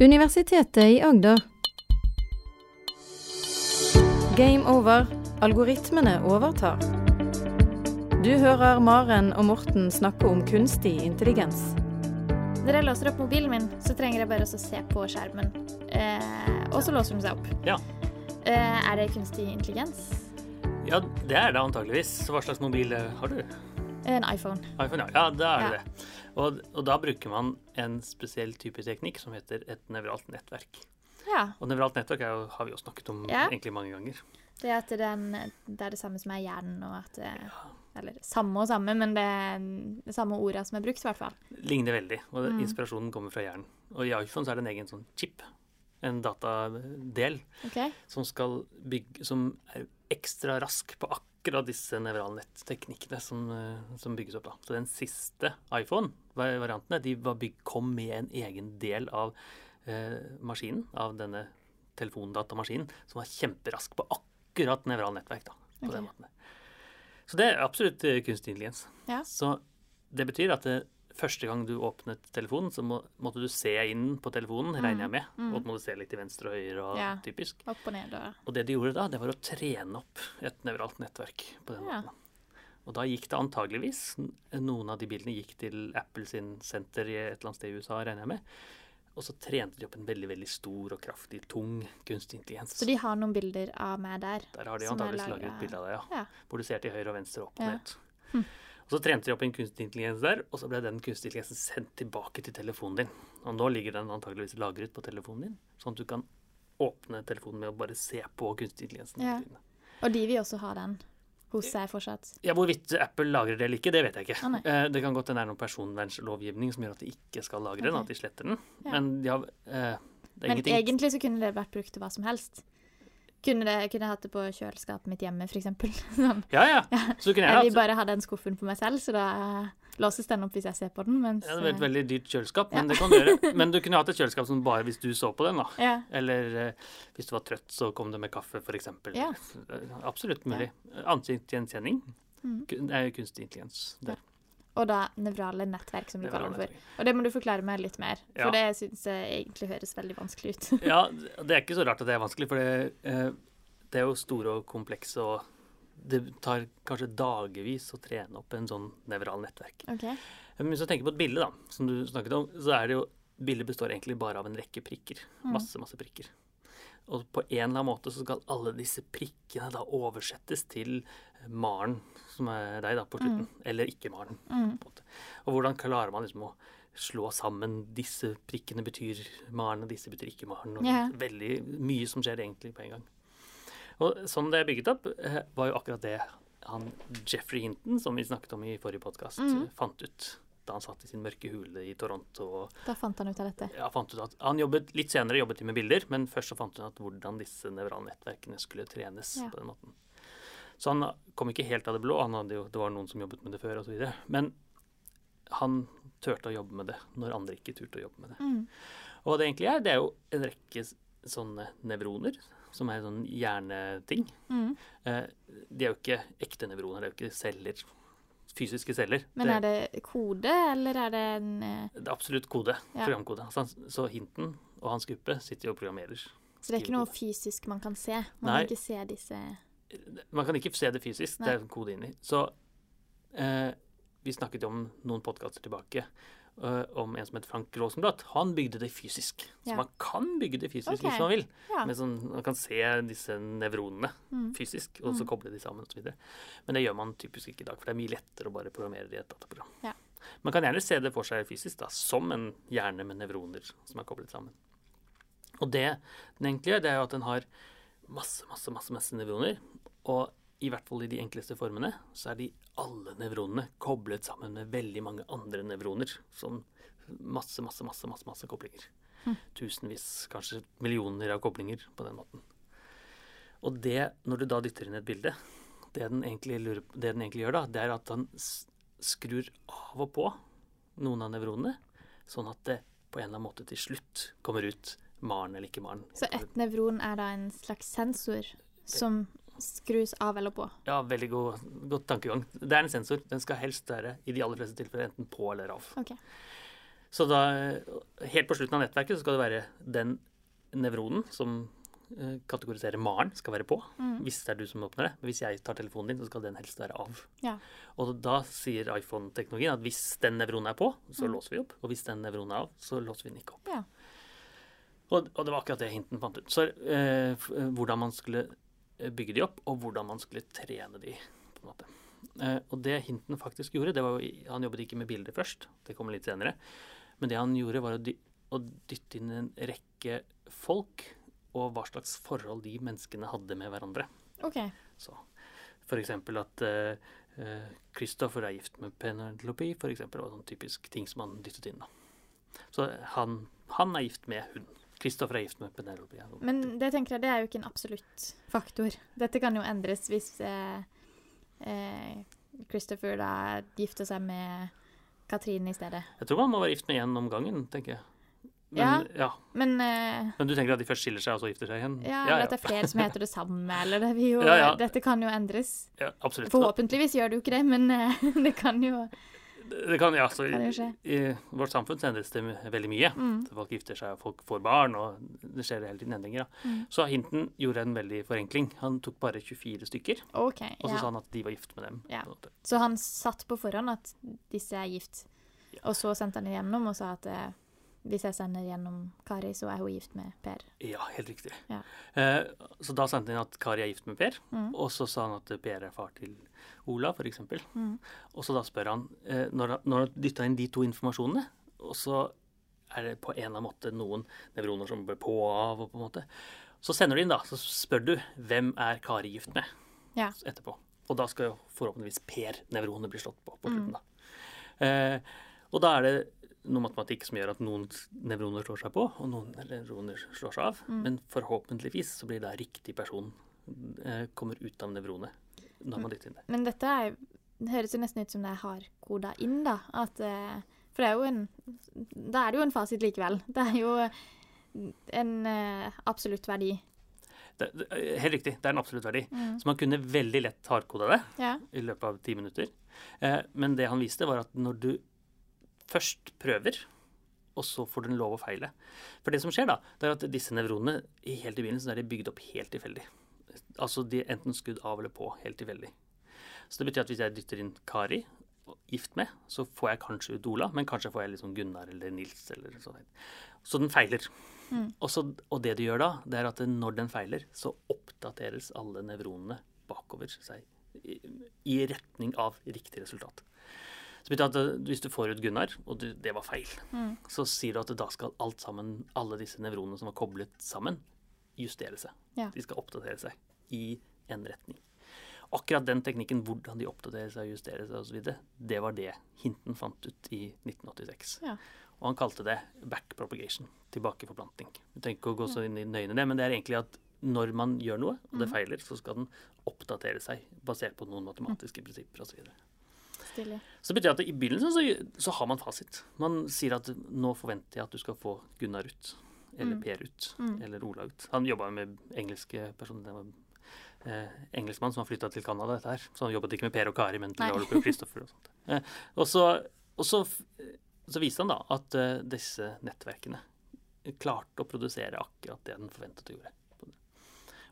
Universitetet i Agder. Game over. Algoritmene overtar. Du hører Maren og Morten snakke om kunstig intelligens. Når jeg låser opp mobilen min, så trenger jeg bare å se på skjermen. Eh, og så låser den seg opp. Ja. Eh, er det kunstig intelligens? Ja, det er det antageligvis. Så hva slags mobil eh, har du? En iPhone. iPhone, ja. Ja, da er det Ja. det. Og, og da bruker man en spesiell type teknikk som heter et nevralt nettverk. Ja. Og nevralt nettverk er jo, har vi jo snakket om Ja. egentlig mange ganger. Det at den, det er det samme som er hjernen, og at det, Eller samme og samme, men det er det samme ordet som er brukt, i hvert fall. Ligner veldig. Og Mm. inspirasjonen kommer fra hjernen. Og i iPhone så er det en egen sånn chip, en datadel, okay. som skal bygge Som er ekstra rask på akkurat disse nevralnetteknikkene som, eh, som bygges opp. da. Så den siste iPhone-variantene de bygd, kom med en egen del av eh, maskinen, av denne telefondatamaskinen, som var kjemperask på akkurat nevralnettverk. da, på den måten. Så det er absolutt eh, kunstig intelligens. Ja. Så det betyr at det, første gang du åpnet telefonen, så må, måtte du se inn på telefonen, regner jeg med. mm. Og må du se litt til venstre og høyre og Ja. typisk. Opp og ned og Og det de gjorde da, det var å trene opp et nevralt nettverk på den Ja. måten. Og da gikk det antageligvis Noen av de bildene gikk til Apple sin senter i et eller annet sted i USA, regner jeg med. Og så trente de opp en veldig veldig stor og kraftig, tung kunstig intelligens. Så de har noen bilder av meg der. Der har de som antageligvis laget- laget bilde av deg, ja. Ja. Hvor du ser til høyre og venstre opp og Ja. ned. Og så trente de opp en kunstig intelligens der, og så ble den kunstig intelligensen sendt tilbake til telefonen din. Og nå ligger den antageligvis lagret på telefonen din, sånn at du kan åpne telefonen med å bare se på kunstig intelligensen. Ja. Og de vil også ha den hos seg fortsatt. Ja, Hvorvidt Apple lagrer det eller ikke, det vet jeg ikke. Ah. Eh, det kan godt hende det er noen personvernlovgivning som gjør at de ikke skal lagre den, at de sletter den. Ja. Men de har, eh, det Men egentlig så kunne det vært brukt til hva som helst. Kunne, det, kunne jeg hatt det på kjøleskapet mitt hjemme, f.eks. Sånn. Ja, ja. Så kunne jeg Jeg vil bare ha den skuffen for meg selv, så da låses den opp hvis jeg ser på den. Mens, ja, det er et veldig dyrt kjøleskap, men Ja. det kan du gjøre. Men du kunne hatt et kjøleskap som bare hvis du så på den, da. ja. Eller eh, hvis du var trøtt, så kom det med kaffe, f.eks. Ja. Absolutt mulig. Ansiktsgjenkjenning Mm. kunstig intelligens. Der. Og da nevrale nettverk, som du kaller det for. Og det må du forklare meg litt mer, for Ja. det syns jeg egentlig høres veldig vanskelig ut. Ja, det er ikke så rart at det er vanskelig, for det, eh, det er jo store og komplekse, og det tar kanskje dagevis å trene opp en sånn nevral nettverk. Okay. Men hvis du tenker på et bilde, da, som du snakket om, så er det jo Bildet består egentlig bare av en rekke prikker. Mm. Masse, masse prikker. Og på en eller annen måte så skal alle disse prikkene da oversettes til Maren, som er deg da på slutten. Eller ikke Maren. Mm. Og hvordan klarer man liksom å slå sammen disse prikkene betyr Maren, og disse betyr ikke Maren. Og Ja. Veldig mye som skjer egentlig på en gang. Og sånn det er bygget opp, eh, var jo akkurat det han Jeffrey Hinton, som vi snakket om i forrige podkast, mm. fant ut da han satt i sin mørke hule i Toronto. Da fant han ut av dette. ja, fant ut at Han jobbet litt senere jobbet de med bilder, men først så fant han ut hvordan disse nevralnettverkene skulle trenes. Ja. på den måten. Så han kom ikke helt av det blå. Han hadde jo, det var noen som jobbet med det før osv. Men han turte å jobbe med det når andre ikke turte å jobbe med det. Mm. Og hva det egentlig er, det er jo en rekke sånne nevroner, som er sånn hjerneting. Mm. Eh, de er jo ikke ekte nevroner, det er jo ikke celler. Fysiske celler. Men er det kode, eller er det en eh, det er absolutt kode. Ja. Programkode. Så, han, så Hinton og hans gruppe sitter jo og programmerer. Så det er ikke noe fysisk man kan se? Man Nei. kan ikke se disse Man kan ikke se det fysisk, det er en kode inni. Så eh, vi snakket om noen podkaster tilbake om en som het Frank Rosenblatt. Han bygde det fysisk. Så man kan bygge det fysisk okay. hvis man vil. Ja. Men sånn, man kan se disse nevronene Mm. fysisk, og så Mm. koble de sammen osv. Men det gjør man typisk ikke i dag, for det er mye lettere å bare programmere det i et dataprogram. Ja. Man kan gjerne se det for seg fysisk, da, som en hjerne med nevroner som er koblet sammen. Og det den egentlig gjør, det er jo at den har masse, masse, masse, masse nevroner. Og i hvert fall i de enkleste formene, så er de alle nevronene koblet sammen med veldig mange andre nevroner. Som masse, masse, masse, masse, masse koblinger. Mm. Tusenvis, kanskje millioner av koblinger på den måten. Og det, når du da dytter inn et bilde, det den egentlig, lurer, det den egentlig gjør da, det er at den skrur av og på noen av nevronene, sånn at det på en eller annen måte til slutt kommer ut Maren eller ikke Maren. Så ett nevron er da en slags sensor som skrus av eller på? Ja, veldig god, godt tankegang. Det er en sensor. Den skal helst være i de aller fleste tilfeller enten på eller av. Okay. Så da, helt på slutten av nettverket så skal det være den nevronen som eh, kategoriserer Maren, skal være på. Mm. Hvis det er du som åpner det. Hvis jeg tar telefonen din, så skal den helst være av. Ja. Og da sier iPhone-teknologien at hvis den nevronen er på, så Mm. låser vi opp. Og hvis den nevronen er av, så låser vi den ikke opp. Ja. Og, og det var akkurat det Hinton fant ut. Så eh, eh, hvordan man skulle bygge de opp, og hvordan man skulle trene de. på en måte. Eh, og det Hinton faktisk gjorde, det var jo, han jobbet ikke med bilder først, det kommer litt senere. Men det han gjorde, var å, dytte inn en rekke folk, og hva slags forhold de menneskene hadde med hverandre. OK. Så for eksempel at eh, eh, Christopher er gift med Penelope, for eksempel, var sånn typisk ting som han dyttet inn. da. Så han, han er gift med hun. Christopher er gift med Penelope. ja. Men det tenker jeg, det er jo ikke en absolutt faktor. Dette kan jo endres hvis eh, eh, Christopher da gifter seg med Katrine i stedet. Jeg tror man må være gift med én om gangen, tenker jeg. Men, Ja. ja. Men eh, Men du tenker at de først skiller seg, og så gifter seg igjen? ja, eller at det er flere som heter det samme, eller det jo Ja, ja. Dette kan jo endres. Ja. Forhåpentligvis gjør det jo ikke det, men eh, det kan jo Det kan, ja, så, Kan skje. I vårt samfunn sendes det veldig mye. mm, Folk gifter seg, folk får barn, og det skjer hele tiden endringer. Mm. Så Hinton gjorde en veldig forenkling. Han tok bare 24 stykker, okay, og så Ja. sa han at de var gift med dem. Ja. Så han satt på forhånd at disse er gift, og så sendte han igjennom og sa at eh, hvis jeg sender gjennom Kari, så er hun gift med Per. Ja, helt riktig. Ja. Eh, så da sendte han at Kari er gift med Per, Mm. og så sa han at Per er far til Ola, f.eks. Mm. Og så da spør han, eh, når han når dytta inn de to informasjonene, og så er det på en eller annen måte noen nevroner som blir på og av, og på en måte. Så sender du inn, da, så spør du hvem er Kari gift med Ja. etterpå. Og da skal jo forhåpentligvis Per-nevronet bli slått på på Mm. slutten, da. Eh, og da er det noe matematikk som gjør at noen nevroner slår seg på, og noen nevroner slår seg av. Mm. Men forhåpentligvis så blir da riktig person eh, kommer ut av nevronet når man dytter inn det. Men dette er, det høres jo nesten ut som det er hardkoda inn, da. At, eh, for det er jo en Da er det jo en fasit likevel. Det er jo en eh, absolutt verdi. det, det helt riktig, det er en absolutt verdi. Mm. Så man kunne veldig lett hardkoda det Ja. i løpet av ti minutter. Eh, men det han viste, var at når du først prøver, og så får du lov å feile For det som skjer, da, det er at disse nevronene i- helt i begynnelsen er de bygd opp helt tilfeldig. Altså de er enten skudd av eller på, helt tilfeldig. Så det betyr at hvis jeg dytter inn Kari, og gift med, så får jeg kanskje ut Ola, men kanskje får jeg liksom Gunnar eller Nils eller sånn. Så den feiler. Mm. Og, så, og det du gjør da, det er at når den feiler, så oppdateres alle nevronene bakover seg i, i retning av riktig resultat. Så betyr at hvis du får ut Gunnar, og du, det var feil, Mm. så sier du at da skal alt sammen, alle disse nevronene som var koblet sammen, justere seg. Ja. De skal oppdatere seg i en retning. Akkurat den teknikken, hvordan de oppdaterer seg og justerer seg osv., det var det Hinton fant ut i 1986. Ja. Og han kalte det back propagation, tilbakeforplanting. Vi trenger ikke å gå så inn i nøyene det, men det er egentlig at når man gjør noe, og det Mhm. feiler, så skal den oppdatere seg basert på noen matematiske prinsipper osv. Stilig. Så det betyr at i begynnelsen så, så har man fasit. Man sier at nå forventer jeg at du skal få Gunnar ut. Eller Mm. Per ut. Mm. Eller Ola ut. Han jobba med engelske personer. Eh, engelskmann som har flytta til Canada, dette her. Så han jobbet ikke med Per og Kari, men til Oliver og Christopher og sånt. Eh, og så, og så, så viste han da at eh, disse nettverkene klarte å produsere akkurat det den forventet å gjøre.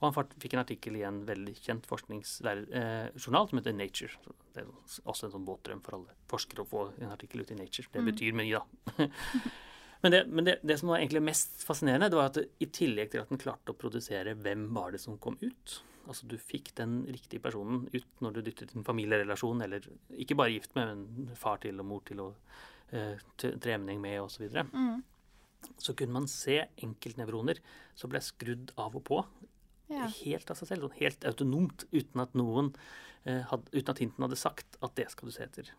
Og han fikk en artikkel i en veldig kjent forskningsjournal som heter Nature. Det er også en sånn båtdrøm for alle forskere å få en artikkel ut i Nature. Det Mm. betyr mye, da. men det, men det, det som var egentlig mest fascinerende, det var at i tillegg til at den klarte å produsere hvem var det som kom ut Altså du fikk den riktige personen ut når du dyttet en familierelasjon, eller ikke bare gift med, men far til og mor til og eh, t- tremenning med osv. Så. Mm. så kunne man se enkeltnevroner som ble skrudd av og på Ja. helt av seg selv, sånn helt autonomt, uten at noen eh, had, uten at hinten hadde sagt at det skal du se etter.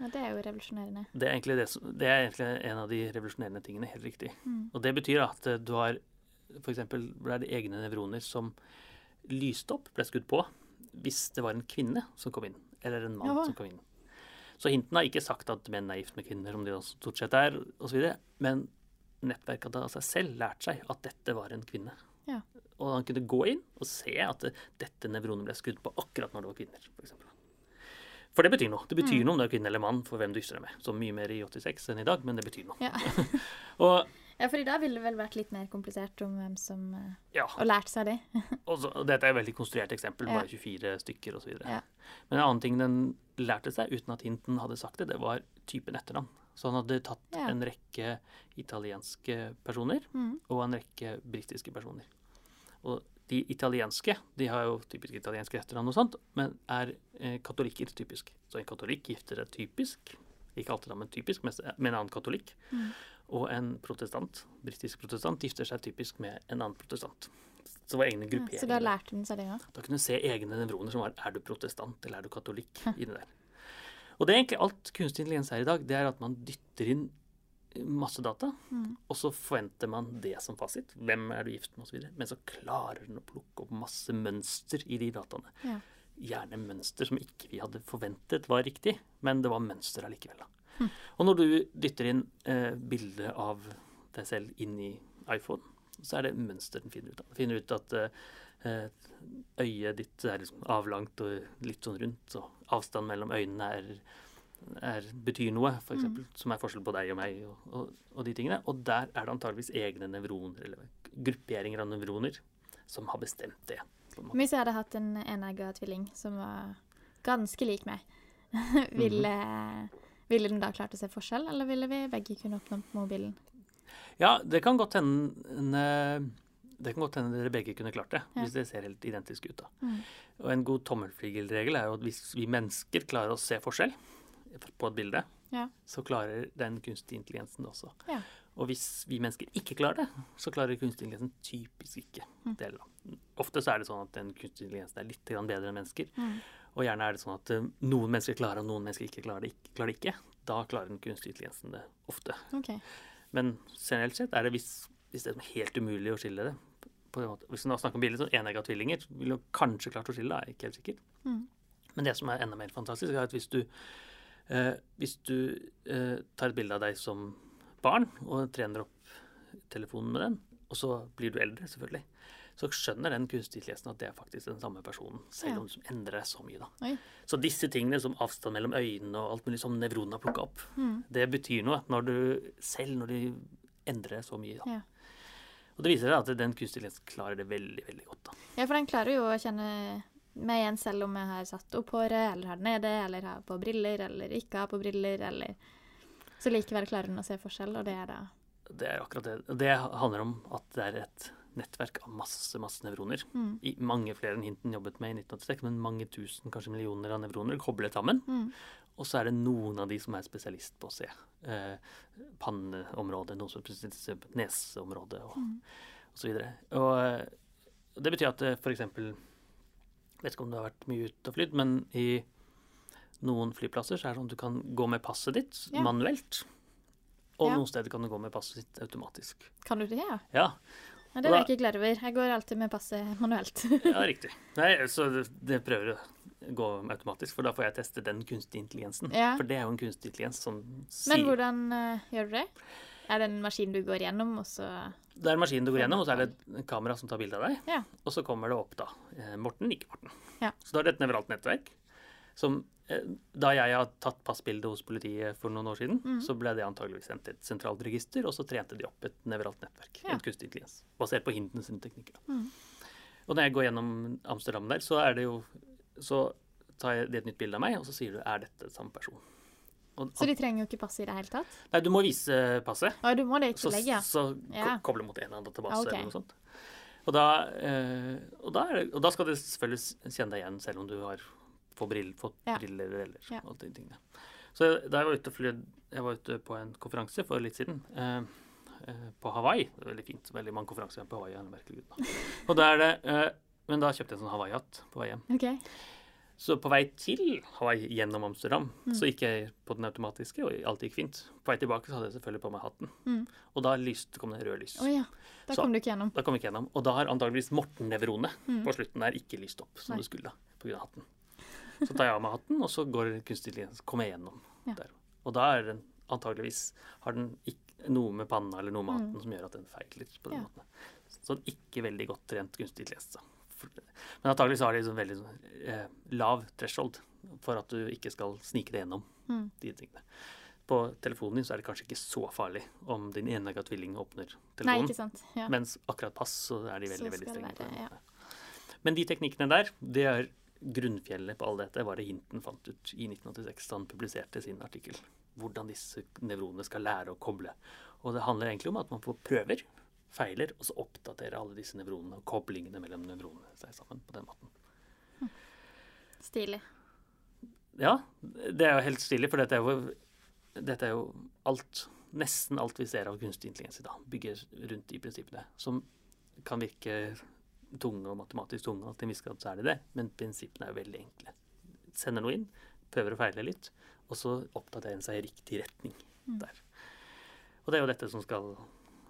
ja, det er jo revolusjonerende. Det er egentlig, det, som- det er egentlig en av de revolusjonerende tingene, helt riktig. Mm. Og det betyr at eh, du har f.eks. ble det egne nevroner som lyste opp, ble skudd på, hvis det var en kvinne som kom inn, eller en mann Jaha. som kom inn. Så hintene har ikke sagt at menn er gift med kvinner, som de også stort sett er, osv., men nettverket hadde av seg selv lært seg at dette var en kvinne. Ja. Og han kunne gå inn og se at dette nevronet ble skudd på akkurat når det var kvinner, f.eks. For det betyr noe. Det betyr Mm. noe om du er kvinne eller mann for hvem du gifter deg med. Så mye mer i 86 enn i dag, men det betyr noe. Ja. Og ja, for i dag ville det vel vært litt mer komplisert om hvem som eh, ja, Og lært seg det. og så, og dette er et veldig konstruert eksempel, bare 24 stykker osv. Ja. Men en annen ting den lærte seg, uten at hinten hadde sagt det, det var typen etternavn. Så han hadde tatt Ja. en rekke italienske personer Mm. og en rekke britiske personer. Og de italienske de har jo typisk italienske etternavn og sånt, men er eh, katolikker typisk. Så en katolikk gifter seg typisk, ikke alltid men typisk, med, med en annen katolikk. Mm. Og en protestant, britisk protestant, gifter seg typisk med en annen protestant. Så det var egne Ja, grupperinger. så da lærte den seg det òg. Da kunne du se egne nevroner som var er du protestant eller er du katolikk inni der. Og det er egentlig alt kunstig intelligens er i dag. Det er at man dytter inn masse data, Mm. og så forventer man det som fasit. Hvem er du gift med, osv. Men så klarer den å plukke opp masse mønster i de dataene. Ja. Gjerne mønster som ikke vi hadde forventet var riktig, men det var mønster allikevel. da. Og når du dytter inn eh, bilde av deg selv inn i iPhone, så er det mønster den finner ut av. Den finner ut at eh, øyet ditt er liksom avlangt og litt sånn rundt, og avstand mellom øynene er, er, betyr noe, for Mm. som er forskjell på deg og meg og, og, og de tingene. Og der er det antageligvis egne nevroner, eller grupperinger av nevroner, som har bestemt det. Hvis jeg hadde hatt en enegga tvilling som var ganske lik meg, ville, ville den da klart å se forskjell, eller ville vi begge kunne åpne opp mobilen? Ja, det kan godt hende det kan godt hende dere begge kunne klart det, Ja. hvis det ser helt identisk ut. da. Mm. Og en god tommelfingerregel er jo at hvis vi mennesker klarer å se forskjell på et bilde, Ja. så klarer den kunstig intelligensen det også. Ja. Og hvis vi mennesker ikke klarer det, så klarer kunstig intelligensen typisk ikke Mm. det. Ofte så er det sånn at den kunstig intelligensen er litt bedre enn mennesker. Mm. Og gjerne er det sånn at eh, noen mennesker klarer, og noen mennesker ikke klarer det, ikke, klarer det ikke. Da klarer den kunstig intelligensen det ofte. Okay. Men generelt sett er det hvis, hvis det er helt umulig å skille det. På en måte. Hvis vi nå snakker om bilder som enegga tvillinger, ville du kanskje klart å skille det, er ikke helt sikkert. Mm. Men det som er enda mer fantastisk, er at hvis du, eh, hvis du eh, tar et bilde av deg som barn og trener opp telefonen med den, og så blir du eldre, selvfølgelig, så skjønner den kunstig intelligensen at det er faktisk den samme personen, selv Ja. om du endrer seg så mye. da. Oi. Så disse tingene som avstand mellom øynene og alt mulig som nevronene har plukka opp, Mm. det betyr noe når du, selv når du endrer så mye. Da. Ja. Og det viser seg at den kunstig intelligensen klarer det veldig veldig godt. da. ja, for den klarer jo å kjenne meg igjen selv om jeg har satt opp håret, eller har det nede, eller har på briller, eller ikke har på briller, eller Så likevel klarer den å se forskjell, og det er da Det er akkurat det. Det handler om at det er et nettverk av masse masse nevroner. mm. I mange flere enn Hinton jobbet med i 1986, men mange tusen, kanskje millioner av nevroner koblet sammen. Mm. Og så er det noen av de som er spesialist på å se eh, panneområdet, noen som er spesialist på neseområdet og, Mm. og så videre. Og eh, det betyr at f.eks. for eksempel Vet ikke om du har vært mye ute og flydd, men i noen flyplasser så er det sånn at du kan gå med passet ditt Ja. manuelt. Og Ja. noen steder kan du gå med passet ditt automatisk. Kan du det, ja? Ja, ja det er jeg ikke klar over. Jeg går alltid med passet manuelt. ja riktig. Nei, så det, prøver å gå automatisk, for da får jeg teste den kunstige intelligensen. Ja. For det er jo en kunstig intelligens som sier Men hvordan uh, gjør du det? Er det en maskin du går gjennom, og så Det er en maskin du går gjennom, og så er det et kamera som tar bilde av deg. Ja. Og så kommer det opp da eh, Morten, ikke Morten. Ja. Så da er det et nevralt nettverk som Da jeg har tatt passbilde hos politiet for noen år siden, mm. så ble det antageligvis sendt til et sentralt register, og så trente de opp et nevralt nettverk. Ja. En kunstig intelligens. Basert på hintene sine teknikker. Mhm. Og når jeg går gjennom Amsterdam der, så er det jo Så tar det et nytt bilde av meg, og så sier du er dette samme person. Og, Så de trenger jo ikke pass i det hele tatt? Nei, du må vise passet. Å, du må det ikke Så, legge. så ko- Ja. koble mot en eller annen database okay. eller noe sånt. Og da, eh, og, da er det, og da skal det selvfølgelig kjenne deg igjen, selv om du har fått, brill, fått Ja. briller eller Ja. alle de tingene. Så da jeg var ute, fly, jeg var ute på en konferanse for litt siden, eh, eh, på Hawaii. Det er veldig fint. Veldig mange konferanser på Hawaii. en merkelig da. Og da er det, eh, men da kjøpte jeg en sånn Hawaii-hatt på vei hjem. OK. Så på vei til Hawaii gjennom Amsterdam, Mm. så gikk jeg på den automatiske, og alt gikk fint. På vei tilbake så hadde jeg selvfølgelig på meg hatten. Mm. Og da lyst, kom det rød lys. Oh, ja. Da Så- kom du ikke gjennom. Da kom jeg ikke gjennom. Og da har antageligvis Morten-nevronet Mm. på slutten der ikke lyst opp som Nei. det skulle pga. hatten. Så tar jeg av meg hatten, og så går kunstig intelligens kommer jeg gjennom Ja. der. Og da er den antageligvis har den ikke noe med panna eller noe med Mm. hatten som gjør at den feiler på den Ja. måten. Så ikke veldig godt trent kunstig intelligens. Men antageligvis har de liksom veldig eh, lav threshold for at du ikke skal snike det gjennom Mm. de tingene. På telefonen din så er det kanskje ikke så farlig om din enegga tvilling åpner telefonen. Nei, ikke sant. Ja. Mens akkurat pass så er de veldig, veldig strenge være, ja. Men de teknikkene der, det er grunnfjellet på all dette, var det Hinton fant ut i 1986 da han publiserte sin artikkel. Hvordan disse nevronene skal lære å koble. Og det handler egentlig om at man får prøver, feiler, og så oppdaterer alle disse nevronene og koblingene mellom nevronene seg sammen på den måten. Stilig. Ja, det er jo helt stilig, for dette er jo, dette er jo alt Nesten alt vi ser av kunstig intelligens i dag, bygger rundt de prinsippene. Som kan virke tunge og matematisk tunge, og til en viss grad så er det det, men prinsippene er jo veldig enkle. Sender noe inn, prøver å feile litt, og så oppdaterer en seg i riktig retning der. Og det er jo dette som skal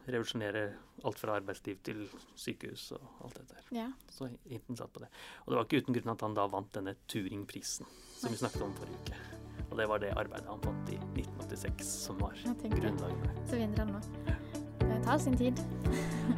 revolusjonere alt fra arbeidsliv til sykehus og alt dette her. Ja. Så Hinton satt på det. Og det var ikke uten grunn at han da vant denne Turing-prisen, som vi snakket om forrige uke. Og det var det arbeidet han fant i 1986 som var grunnlaget. Så vinner han nå. Det tar sin tid.